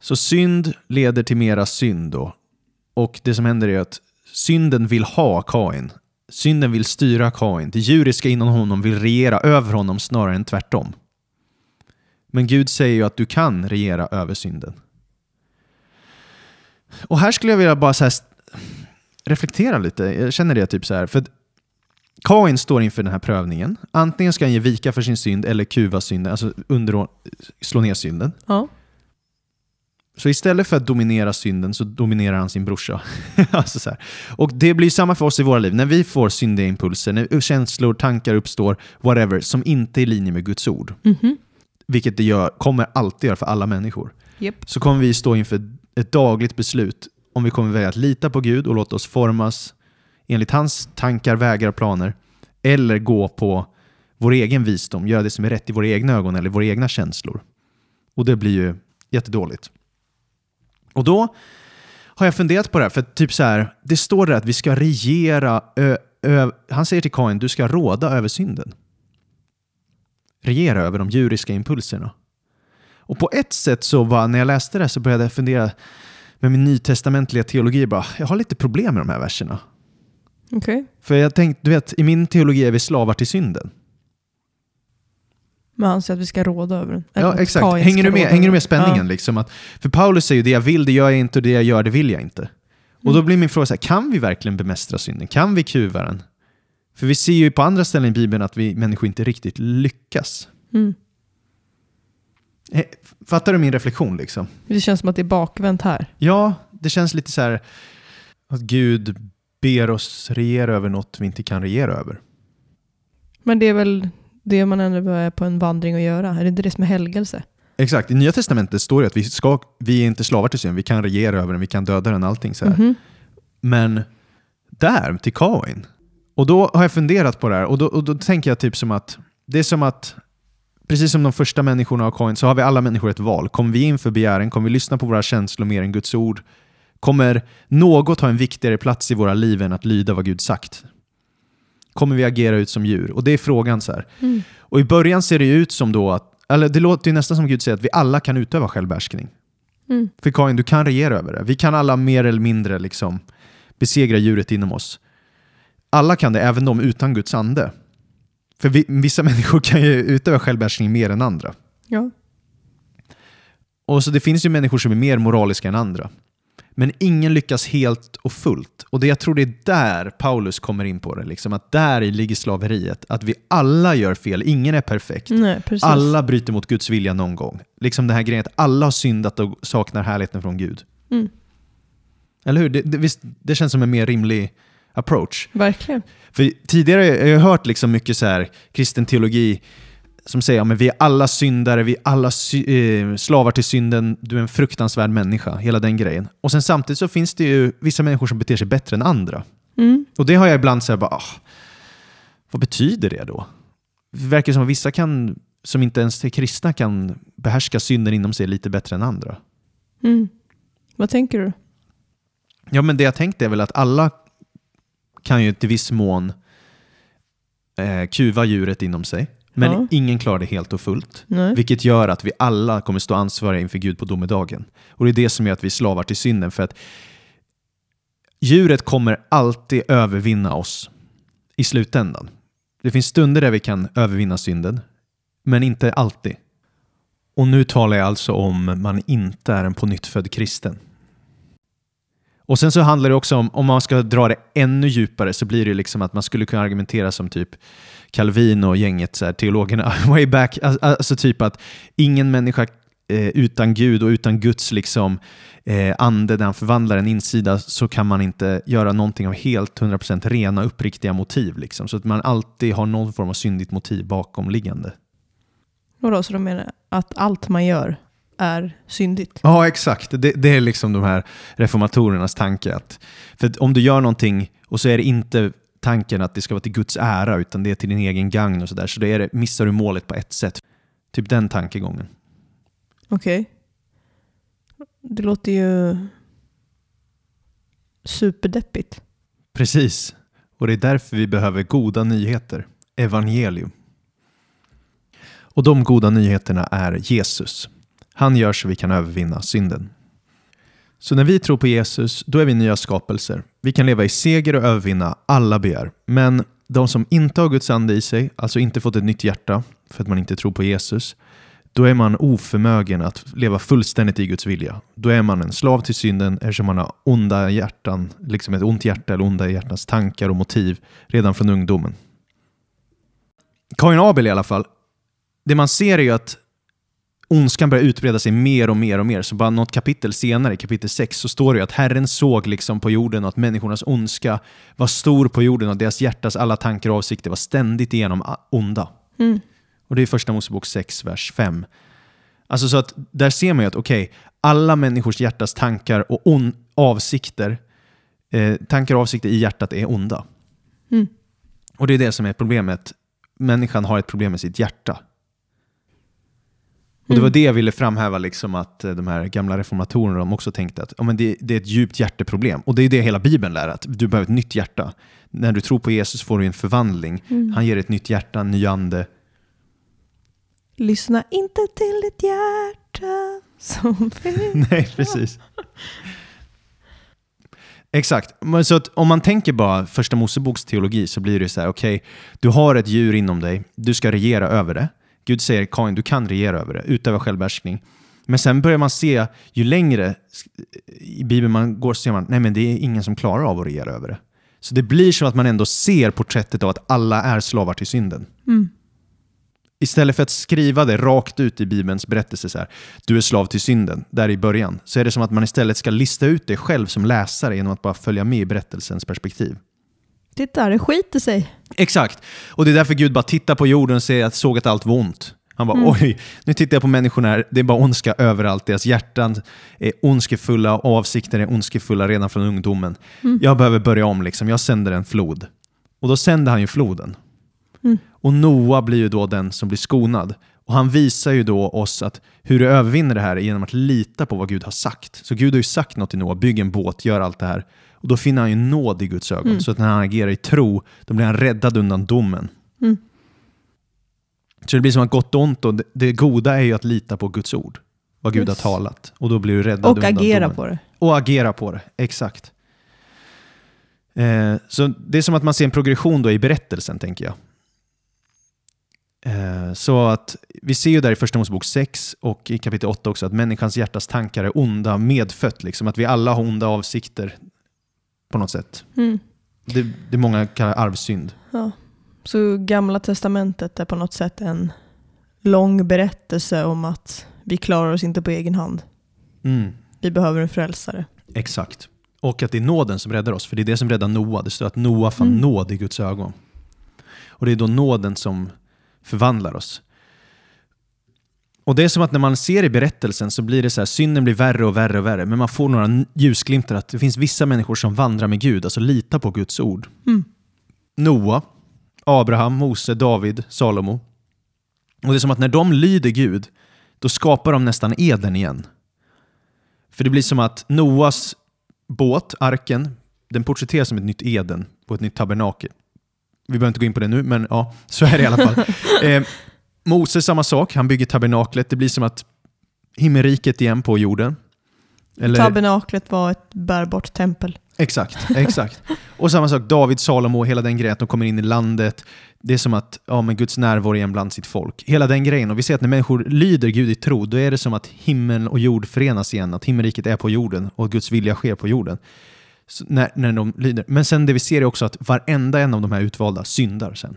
Så synd leder till mera synd då. Och det som händer är att synden vill ha Kain. Synden vill styra Kain. Det djuriska inom honom vill regera över honom snarare än tvärtom. Men Gud säger ju att du kan regera över synden. Och här skulle jag vilja bara så här reflektera lite. Jag känner det typ så här. För Kain står inför den här prövningen. Antingen ska han ge vika för sin synd eller kuva synden, alltså under, slå ner synden. Ja. Så istället för att dominera synden så dominerar han sin brorsa. [laughs] alltså så här. Och det blir samma för oss i våra liv. När vi får syndiga impulser, när känslor, tankar uppstår, whatever, som inte är i linje med Guds ord, Mhm. vilket det gör, kommer alltid göra för alla människor, Japp. så kommer vi stå inför ett dagligt beslut om vi kommer välja att lita på Gud och låta oss formas enligt hans tankar, vägar och planer, eller gå på vår egen visdom, göra det som är rätt i våra egna ögon eller våra egna känslor. Och det blir ju jättedåligt. Och då har jag funderat på det här, för typ så här, det står där att vi ska regera, ö, ö, han säger till Kain, du ska råda över synden. Regera över de djuriska impulserna. Och på ett sätt så var, när jag läste det här så började jag fundera med min nytestamentliga teologi, bara, jag har lite problem med de här verserna. Okej. För jag tänkte, du vet, i min teologi är vi slavar till synden. Men han säger att vi ska råda över den. Ja, exakt. Hänger du med, hänger du med spänningen? Liksom att, för Paulus säger ju det jag vill, det gör jag inte och det jag gör, det vill jag inte. Och Mm. då blir min fråga så här, kan vi verkligen bemästra synden? Kan vi kuva den? För vi ser ju på andra ställen i Bibeln att vi människor inte riktigt lyckas. Ja. Mm. Eh, Fattar du min reflektion liksom? Det känns som att det är bakvänt här. Ja, det känns lite så här att Gud ber oss regera över något vi inte kan regera över. Men det är väl det man ändå är på en vandring att göra. Är det inte det som är helgelse? Exakt, i Nya Testamentet står det att vi, ska, vi är inte slavar till synden, vi kan regera över den, vi kan döda den, allting så här. Mhm. Men där, till Kain. Och då har jag funderat på det här och då, och då tänker jag typ som att det är som att precis som de första människorna av Kain så har vi alla människor ett val. Kommer vi in för begären? Kommer vi lyssna på våra känslor mer än Guds ord? Kommer något ha en viktigare plats i våra liv än att lyda vad Gud sagt? Kommer vi agera ut som djur? Och det är frågan så här. Mm. Och i början ser det ut som då att, eller det låter ju nästan som Gud säger att vi alla kan utöva självbehärskning. Mm. För Kain, du kan regera över det. Vi kan alla mer eller mindre liksom besegra djuret inom oss. Alla kan det, även de utan Guds ande. För vi, vissa [laughs] människor kan ju utöva självbehärskning mer än andra. Ja. Och så det finns ju människor som är mer moraliska än andra. Men ingen lyckas helt och fullt. Och det, jag tror det är där Paulus kommer in på det. Liksom, att där i ligger slaveriet. Att vi alla gör fel, ingen är perfekt. Nej, precis. Alla bryter mot Guds vilja någon gång. Liksom den här grejen att alla har syndat och saknar härligheten från Gud. Mm. Eller hur? Det, det, visst, det känns som en mer rimlig approach. Verkligen. För tidigare har jag hört liksom mycket så här kristen teologi som säger att vi är alla syndare, vi är alla sy- eh, slavar till synden, du är en fruktansvärd människa, hela den grejen. Och sen samtidigt så finns det ju vissa människor som beter sig bättre än andra. Mm. Och det har jag ibland så här bara, ah, vad betyder det då? Det verkar som att vissa kan, som inte ens är kristna kan behärskar synden inom sig lite bättre än andra. Mm. Vad tänker du? Ja, men det jag tänkte är väl att alla kan ju till viss mån eh, kuva djuret inom sig, men Ja. ingen klarar det helt och fullt. Nej. Vilket gör att vi alla kommer stå ansvariga inför Gud på domedagen. Och det är det som gör att vi slavar till synden. För att djuret kommer alltid övervinna oss i slutändan. Det finns stunder där vi kan övervinna synden, men inte alltid. Och nu talar jag alltså om man inte är en på kristen. Och sen så handlar det också om, om man ska dra det ännu djupare så blir det liksom att man skulle kunna argumentera som typ Calvin och gänget, så här, teologerna, [laughs] way back, alltså, alltså, typ att ingen människa eh, utan Gud och utan Guds liksom, eh, ande där han förvandlar en insida så kan man inte göra någonting av helt 100% rena uppriktiga motiv. Liksom. Så att man alltid har någon form av syndigt motiv bakomliggande. Vadå, så de menar att allt man gör är syndigt? Ja, exakt. Det, det är liksom de här reformatorernas tanke. Att, för om du gör någonting och så är det inte tanken att det ska vara till Guds ära utan det är till din egen gagn och sådär. Så är det, missar du målet på ett sätt. Typ den tankegången. Okej. Det låter ju superdeppigt. Precis. Och det är därför vi behöver goda nyheter. Evangelium. Och de goda nyheterna är Jesus. Han gör så vi kan övervinna synden. Så när vi tror på Jesus, då är vi nya skapelser. Vi kan leva i seger och övervinna alla begär. Men de som inte har Guds ande i sig, alltså inte fått ett nytt hjärta för att man inte tror på Jesus, då är man oförmögen att leva fullständigt i Guds vilja. Då är man en slav till synden eftersom man har onda hjärtan, liksom ett ont hjärta eller onda hjärtans tankar och motiv redan från ungdomen. Kain Abel i alla fall, det man ser är ju att ondskan börjar utbreda sig mer och mer och mer. Så bara något kapitel senare, kapitel 6, så står det att Herren såg liksom på jorden och att människornas ondska var stor på jorden och deras hjärtas alla tankar och avsikter var ständigt igenom onda. Mm. Och det är första Mosebok 6, vers 5. Alltså så att där ser man ju att okej, alla människors hjärtas tankar och on- avsikter, eh, tankar och avsikter i hjärtat är onda. Mm. Och det är det som är problemet. Människan har ett problem med sitt hjärta. Och det var Mm. det jag ville framhäva, liksom att eh, de här gamla reformatorerna de också tänkte att ja, men det, det är ett djupt hjärteproblem. Och det är det hela Bibeln lär, att du behöver ett nytt hjärta. När du tror på Jesus får du en förvandling. Mm. Han ger ett nytt hjärta, en ny ande. Lyssna inte till ditt hjärta som [laughs] vill. Nej, precis. Exakt. Så om man tänker bara första Moseboks teologi så blir det så här, okej, du har ett djur inom dig, du ska regera över det. Gud säger, Kain, du kan regera över det, utöva självbehärskning. Men sen börjar man se, ju längre i Bibeln man går så ser man, nej men det är ingen som klarar av att regera över det. Så det blir som att man ändå ser porträttet av att alla är slavar till synden. Mm. Istället för att skriva det rakt ut i Bibelns berättelse, så här, du är slav till synden, där i början, så är det som att man istället ska lista ut det själv som läsare genom att bara följa med i berättelsens perspektiv. Titta, det skiter sig. Exakt. Och det är därför Gud bara tittar på jorden och ser att, såg att allt var ont. Han bara, Mm. oj, nu tittar jag på människorna här, det är bara ondska överallt. Deras hjärtan är ondskefulla och avsikter är ondskefulla redan från ungdomen. Mm. Jag behöver börja om, liksom. jag sänder en flod. Och då sänder han ju floden. Mm. Och Noa blir ju då den som blir skonad. Och han visar ju då oss att hur du övervinner det här är genom att lita på vad Gud har sagt. Så Gud har ju sagt något till Noa, bygg en båt, gör allt det här. Och då finner han ju nåd i Guds ögon. Mm. Så att när han agerar i tro, då blir han räddad undan domen. Mm. Så det blir som att gott och ont och det, det goda är ju att lita på Guds ord. Vad Gud Yes. har talat. Och då blir du räddad Och undan agera domen. på det. Och agera på det, exakt. Eh, så det är som att man ser en progression då i berättelsen, tänker jag. Eh, så att vi ser ju där i Första Mosebok 6 och i kapitel 8 också att människans hjärtas tankar är onda medfött. Liksom, att vi alla har onda avsikter på något sätt. Mm. Det, det många kallar arvsynd. Ja. Så gamla testamentet är på något sätt en lång berättelse om att vi klarar oss inte på egen hand. Mm. Vi behöver en frälsare. Exakt. Och att det är nåden som räddar oss, för det är det som räddar Noa. Det står att Noa fann Mm. nåd i Guds ögon. Och det är då nåden som förvandlar oss. Och det är som att när man ser i berättelsen så blir det så här, synden blir värre och värre och värre, men man får några ljusglimtar att det finns vissa människor som vandrar med Gud, alltså litar på Guds ord. Mm. Noa, Abraham, Mose, David, Salomo. Och det är som att när de lyder Gud, då skapar de nästan Eden igen. För det blir som att Noas båt, arken, den porträtteras som ett nytt Eden på ett nytt tabernakel. Vi behöver inte gå in på det nu, men ja, så är det i alla fall. [laughs] Eh, Moses samma sak, han bygger tabernaklet. Det blir som att himmelriket igen på jorden. Eller- Tabernaklet var ett bärbart tempel. Exakt, exakt. Och samma sak, David, Salomo, hela den grejen att de kommer in i landet. Det är som att ja, men Guds närvaro igen bland sitt folk. Hela den grejen. Och vi ser att när människor lyder Gud i tro, då är det som att himmel och jord förenas igen. Att himmelriket är på jorden och Guds vilja sker på jorden. Så när, när de lyder. Men sen det vi ser är också att varenda en av de här utvalda syndar sen.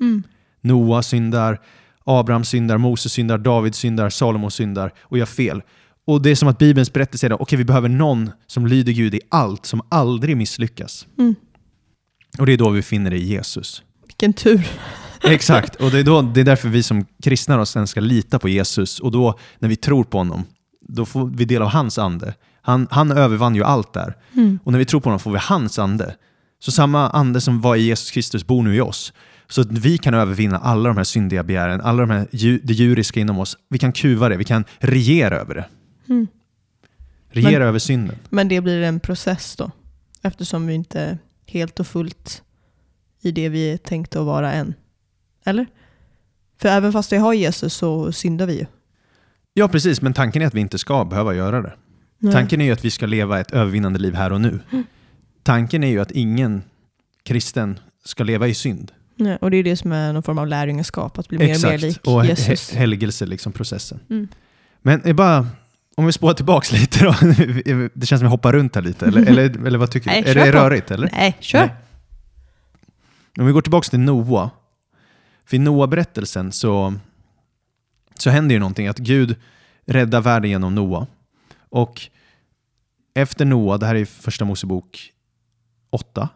Mm. Noa syndar, Abraham syndar, Moses syndar, David syndar, Salomo syndar och gör fel. Och det är som att Bibelns berättelse är att okej, vi behöver någon som lyder Gud i allt, som aldrig misslyckas. Mm. Och det är då vi finner det i Jesus. Vilken tur. [laughs] Exakt, och det är, då, det är därför vi som kristna då sen ska lita på Jesus. Och då, när vi tror på honom, då får vi del av hans ande. Han, han övervann ju allt där. Mm. Och när vi tror på honom får vi hans ande. Så samma ande som var i Jesus Kristus bor nu i oss. Så att vi kan övervinna alla de här syndiga begären, alla de här det djuriska inom oss. Vi kan kuva det, vi kan regera över det. Mm. Regera Men- över synden. Men det blir en process då. Eftersom vi inte är helt och fullt i det vi är tänkta att vara än. Eller? För även fast vi har Jesus så syndar vi ju. Ja, precis, men tanken är att vi inte ska behöva göra det. Nej. Tanken är ju att vi ska leva ett övervinnande liv här och nu. Tanken är ju att ingen kristen ska leva i synd. Nej, och det är det som är någon form av lärjungaskap, att bli mer och mer lik och Jesus. he- helgelse, liksom processen. Mm. Men det är bara, om vi spårar tillbaks [laughs] lite då. Det känns som vi hoppar runt här lite, eller, eller, eller vad tycker Nej, du? Är det på. rörigt eller? Nej, kör! Nej. Om vi går tillbaks till Noa. För i Noa-berättelsen så, så händer ju någonting, att Gud räddar världen genom Noa. Och efter Noa, det här är första Mosebok 8,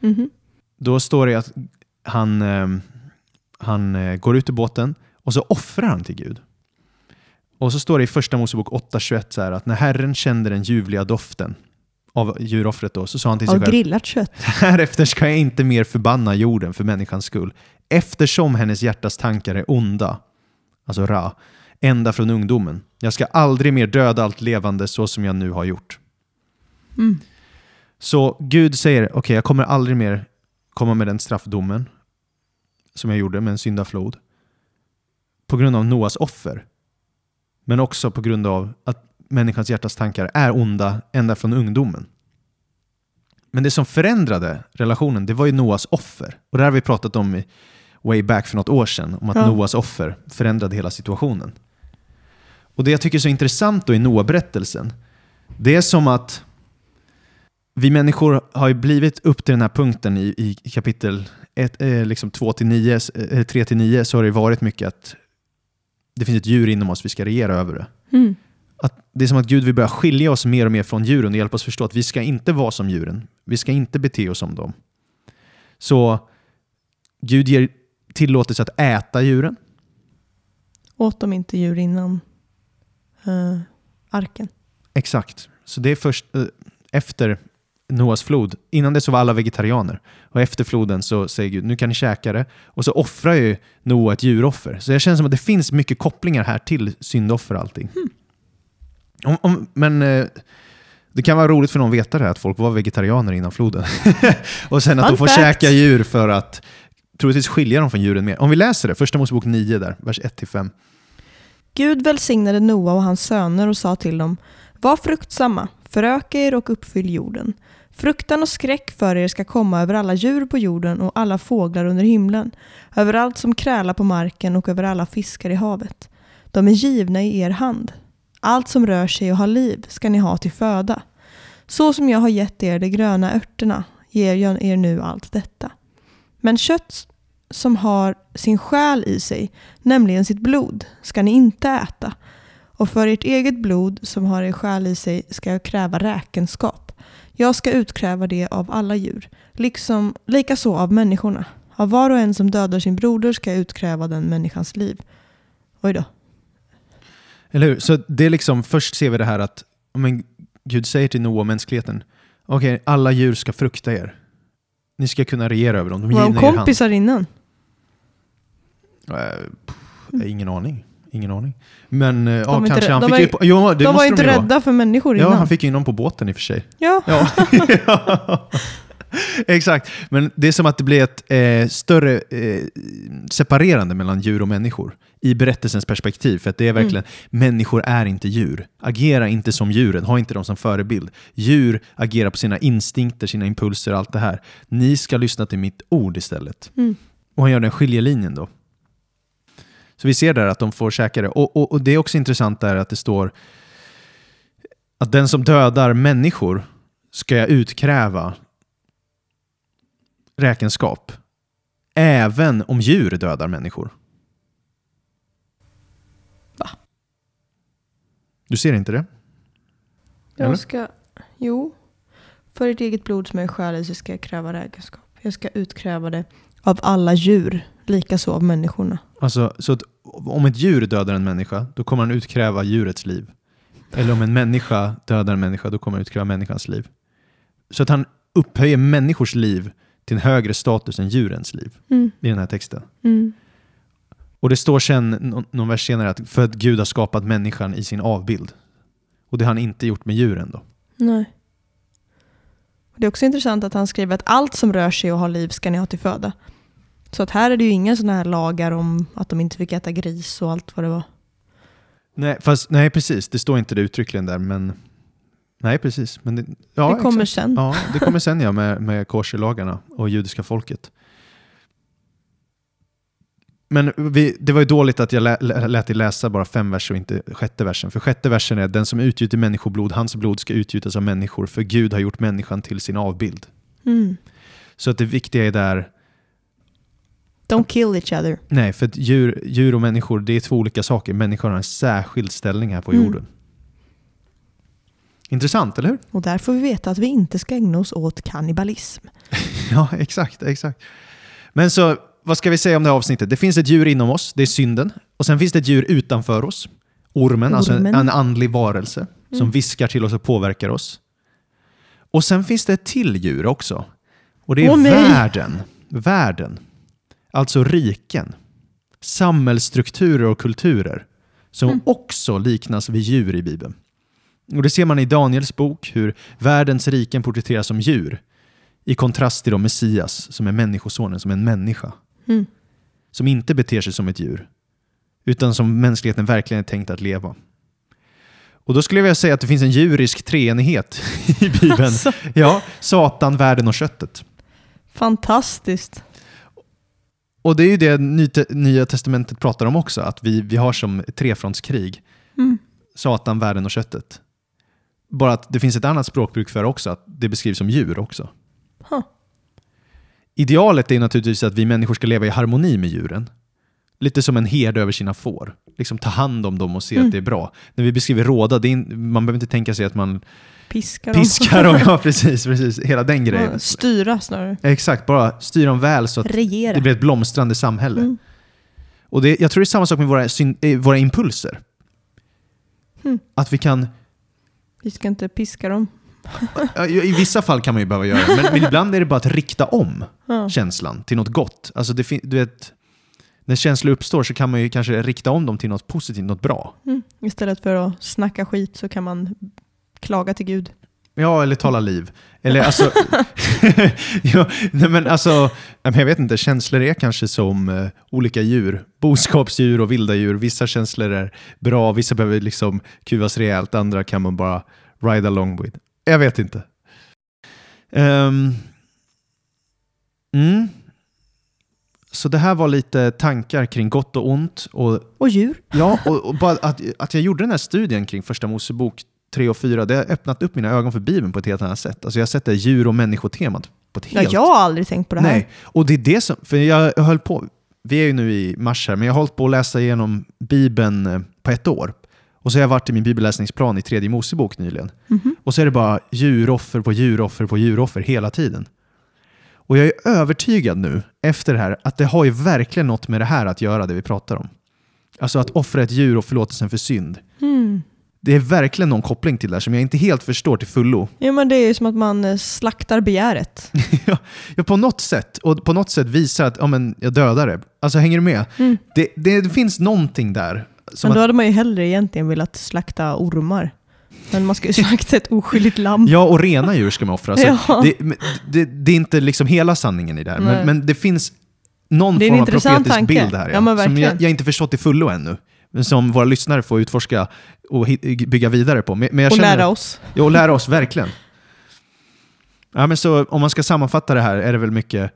Mhm. då då står det att han, eh, han eh, går ut ur båten och så offrar han till Gud. Och så står det i första Mosebok 8.21 så här att när Herren kände den ljuvliga doften av djuroffret då, så sa han till sig själv grillat kött. [laughs] Härefter ska jag inte mer förbanna jorden för människans skull, eftersom hennes hjärtas tankar är onda, alltså ra, ända från ungdomen. Jag ska aldrig mer döda allt levande så som jag nu har gjort. Mm. Så Gud säger, okej jag kommer aldrig mer komma med den straffdomen som jag gjorde med en syndaflod. På grund av Noas offer. Men också på grund av att människans hjärtas tankar är onda ända från ungdomen. Men det som förändrade relationen, det var ju Noas offer. Och det här har vi pratat om i way back för något år sedan, om att Ja. Noas offer förändrade hela situationen. Och det jag tycker är så intressant då i Noa-berättelsen, det är som att vi människor har ju blivit upp till den här punkten i, i kapitel 1, eh, liksom 2 till 9, eh, 3 till 9 så har det varit mycket att det finns ett djur inom oss, vi ska regera över det. Mm. Att det är som att Gud vill börja skilja oss mer och mer från djuren och hjälpa oss förstå att vi ska inte vara som djuren. Vi ska inte bete oss som dem. Så Gud ger tillåtelse att äta djuren. Åt de inte djur innan eh, arken? Exakt. Så det är först eh, efter Noas flod. Innan det så var alla vegetarianer. Och efter floden så säger Gud, nu kan ni käka det. Och så offrar ju Noa ett djuroffer. Så jag känner som att det finns mycket kopplingar här till syndoffer och allting. Om, om, men eh, det kan vara roligt för någon att veta det här, att folk var vegetarianer innan floden. [laughs] och sen att Fun de får fact. käka djur för att troligtvis skilja dem från djuren mer. Om vi läser det, första Mosebok 9 där, vers 1-5. Gud välsignade Noa och hans söner och sa till dem Var fruktsamma, föröka er och uppfyll jorden. Fruktan och skräck för er ska komma över alla djur på jorden och alla fåglar under himlen, över allt som krälar på marken och över alla fiskar i havet. De är givna i er hand. Allt som rör sig och har liv ska ni ha till föda. Så som jag har gett er de gröna örterna ger jag er nu allt detta. Men kött som har sin själ i sig, nämligen sitt blod, ska ni inte äta. Och för ert eget blod som har er själ i sig ska jag kräva räkenskap. Jag ska utkräva det av alla djur, liksom likaså av människorna. Av var och en som dödar sin broder ska jag utkräva den människans liv. Oj då. Eller hur? Så det är liksom, först ser vi det här att men Gud säger till Noa och mänskligheten, okej, alla djur ska frukta er. Ni ska kunna regera över dem. De Var de kompisar innan? Eh, pff, ingen aning. Ingen aning. Men eh, ja, var inte kanske han de fick var ju- på- Jo, det De var inte de rädda för människor Ja, innan. han fick ju in dem på båten i och för sig. Ja. Ja, [laughs] exakt. Men det är som att det blir ett eh, större eh, separerande mellan djur och människor i berättelsens perspektiv. För att det är verkligen, människor är inte djur. Agera inte som djuren, ha inte dem som förebild. Djur agerar på sina instinkter, sina impulser och allt det här. Ni ska lyssna till mitt ord istället. Mm. Och han gör den skiljelinjen då. Så vi ser där att de får käka det. Och, och, och det är också intressant där att det står att den som dödar människor ska jag utkräva räkenskap. Även om djur dödar människor. Va? Du ser inte det? Eller? Jag ska... Jo. För ditt eget blod som är skälig så ska jag kräva räkenskap. Jag ska utkräva det av alla djur, likaså av människorna. Alltså, så att om ett djur dödar en människa, då kommer han utkräva djurets liv. Eller om en människa dödar en människa, då kommer han utkräva människans liv. Så att han upphöjer människors liv till en högre status än djurens liv Mm. i den här texten. Mm. Och det står sen, nå- någon vers senare, att för att Gud har skapat människan i sin avbild. Och det har han inte gjort med djuren då. Nej. Det är också intressant att han skriver att allt som rör sig och har liv ska ni ha till föda. Så att här är det ju inga sådana här lagar om att de inte fick äta gris och allt vad det var. Nej, fast, nej precis, det står inte det uttryckligen där, men nej precis. Men det, ja, det kommer exakt. sen. Ja, det kommer sen ja, med, med korslagarna och judiska folket. Men vi, det var ju dåligt att jag lä- lät dig läsa bara fem verser och inte sjätte versen. För sjätte versen är den som utgjuter människoblod, hans blod ska utgjutas av människor, för Gud har gjort människan till sin avbild. Mm. Så att det viktiga är där, Don't kill each other. nej, för att djur, djur och människor, det är två olika saker. Människor har en särskild ställning här på Mm. jorden. Intressant, eller hur? Och där får vi veta att vi inte ska ägna oss åt kannibalism. [laughs] Ja, exakt, exakt. Men så, vad ska vi säga om det här avsnittet? Det finns ett djur inom oss, det är synden. Och sen finns det ett djur utanför oss, ormen, alltså en, Ormen. en andlig varelse som Mm. viskar till oss och påverkar oss. Och sen finns det ett till djur också. Och det är Åh, världen. Världen. Alltså riken. Samhällsstrukturer och kulturer som Mm. också liknas vid djur i Bibeln. Och det ser man i Daniels bok, hur världens riken porträtteras som djur. I kontrast till då Messias, som är människosonen, som är en människa. Mm. Som inte beter sig som ett djur. Utan som mänskligheten verkligen är tänkt att leva. Och då skulle jag vilja säga att det finns en djurisk treenighet [laughs] i Bibeln. Alltså, Ja, Satan, världen och köttet. fantastiskt. Och det är ju det Ny- Nya Testamentet pratar om också, att vi, vi har som trefrontskrig. Mm. Satan, världen och köttet. Bara att det finns ett annat språkbruk för också, att det beskrivs som djur också. Huh. Idealet är naturligtvis att vi människor ska leva i harmoni med djuren. Lite som en herde över sina får. Liksom ta hand om dem och se Mm. att det är bra. När vi beskriver råda, det är man behöver inte tänka sig att man Piskar dem. piskar dem. [laughs] Ja, precis, precis. Hela den grejen. Ja, Styra snarare. Exakt, bara styr dem väl så att Regera. det blir ett blomstrande samhälle. Mm. Och det, jag tror det är samma sak med våra, eh, våra impulser. Mm. Att vi kan Vi ska inte piska dem. [laughs] I vissa fall kan man ju behöva göra det, men, men ibland är det bara att rikta om [laughs] Ja. känslan till något gott. Alltså det, du vet, när känslor uppstår så kan man ju kanske rikta om dem till något positivt, något bra. Mm. Istället för att snacka skit så kan man klaga till Gud. Ja, eller tala liv. Eller alltså, [laughs] ja, nej, men alltså, jag vet inte, känslor är kanske som eh, olika djur. Boskapsdjur och vilda djur. Vissa känslor är bra, vissa behöver liksom kuvas rejält, andra kan man bara ride along with. Jag vet inte. Ehm, mm. Så det här var lite tankar kring gott och ont. Och, Och djur. ja, och, och bara att, att jag gjorde den här studien kring första Mosebok 3 och 4, det har öppnat upp mina ögon för Bibeln på ett helt annat sätt. Alltså jag har sett det djur och människotemat på ett Ja, helt... jag har aldrig tänkt på det här. Nej, och det är det som... För jag, höll på... Vi är ju nu i mars här, men jag har hållit på att läsa igenom Bibeln eh, på ett år. Och så har jag varit i min bibelläsningsplan i tredje Mosebok nyligen. Mhm. Och så är det bara djuroffer på djuroffer på djuroffer hela tiden. Och jag är övertygad nu, efter det här, att det har ju verkligen något med det här att göra, det vi pratar om. Alltså att offra ett djur och förlåtelsen för synd. Mm. Det är verkligen någon koppling till det här som jag inte helt förstår till fullo. [laughs] Ja, men det är som att man eh, slaktar begäret. [laughs] ja, ja, på något sätt. Och på något sätt visar att ja, men jag dödar det. Alltså hänger du med? Mm. Det, det, det finns någonting där Men då att, hade man ju hellre egentligen velat slakta ormar. Men man ska ju [laughs] slakta ett oskyldigt lamm. ja, och rena djur ska man offra. Så Ja. det, det, det är inte liksom hela sanningen i det här, men, men det finns någon form av profetisk tanke. bild här. Ja, men som jag, jag inte förstått till fullo ännu. Som våra lyssnare får utforska och bygga vidare på. Men, men Och känner, lära oss. Ja, och lära oss, verkligen. Ja, men så, om man ska sammanfatta det här är det väl mycket,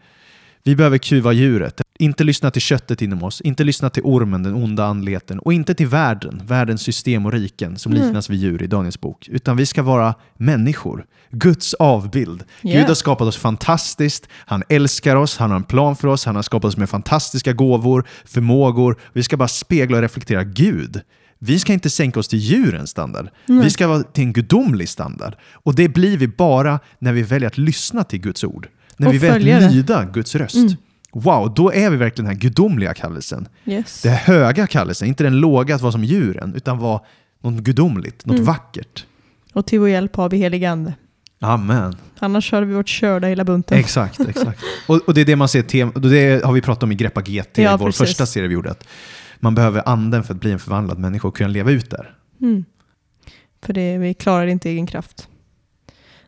vi behöver kuva djuret. Inte lyssna till köttet inom oss, inte lyssna till ormen, den onda andligheten, och inte till världen, världens system och riken som Mm. liknas vid djur i Daniels bok. Utan vi ska vara människor, Guds avbild. Ja. Gud har skapat oss fantastiskt, han älskar oss, han har en plan för oss, han har skapat oss med fantastiska gåvor, förmågor. Vi ska bara spegla och reflektera Gud. Vi ska inte sänka oss till djurens standard. Vi ska vara till en gudomlig standard. Och det blir vi bara när vi väljer att lyssna till Guds ord. När Och vi. Mm. lyda Guds röst. Wow, då är vi verkligen den här gudomliga kallelsen. Yes. Den höga kallelsen, inte den låga att vara som djuren, utan vara något gudomligt, Mm. något vackert. Och till vår hjälp har vi helig ande. Amen. Annars hade vi varit körda hela bunten. Exakt, exakt. Och, och det är det man ser, tem- och det har vi pratat om i Greppa GT, Ja, vår precis. första serie vi gjorde. Att man behöver anden för att bli en förvandlad människa och kunna leva ut där. Mm. För det, vi klarar inte egen kraft.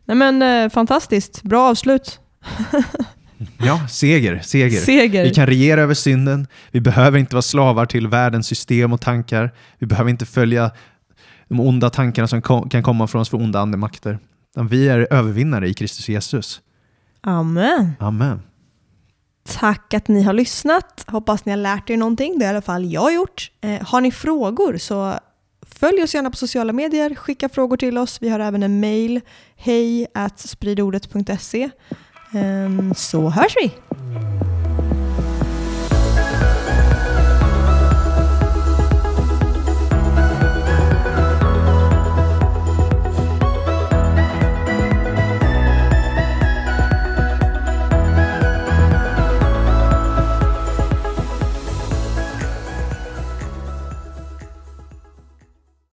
Nej men eh, fantastiskt, bra avslut. [laughs] Ja, seger, seger. Seger. Vi kan regera över synden. Vi behöver inte vara slavar till världens system och tankar. Vi behöver inte följa de onda tankarna som kom, kan komma från oss för onda andemakter. Vi är övervinnare i Kristus Jesus. Amen. Amen. Tack att ni har lyssnat. Hoppas ni har lärt er någonting. Det har i alla fall jag gjort. Eh, har ni frågor så följ oss gärna på sociala medier. Skicka frågor till oss. Vi har även en mail. Hej spridordet.se. Ehm, så hörs vi!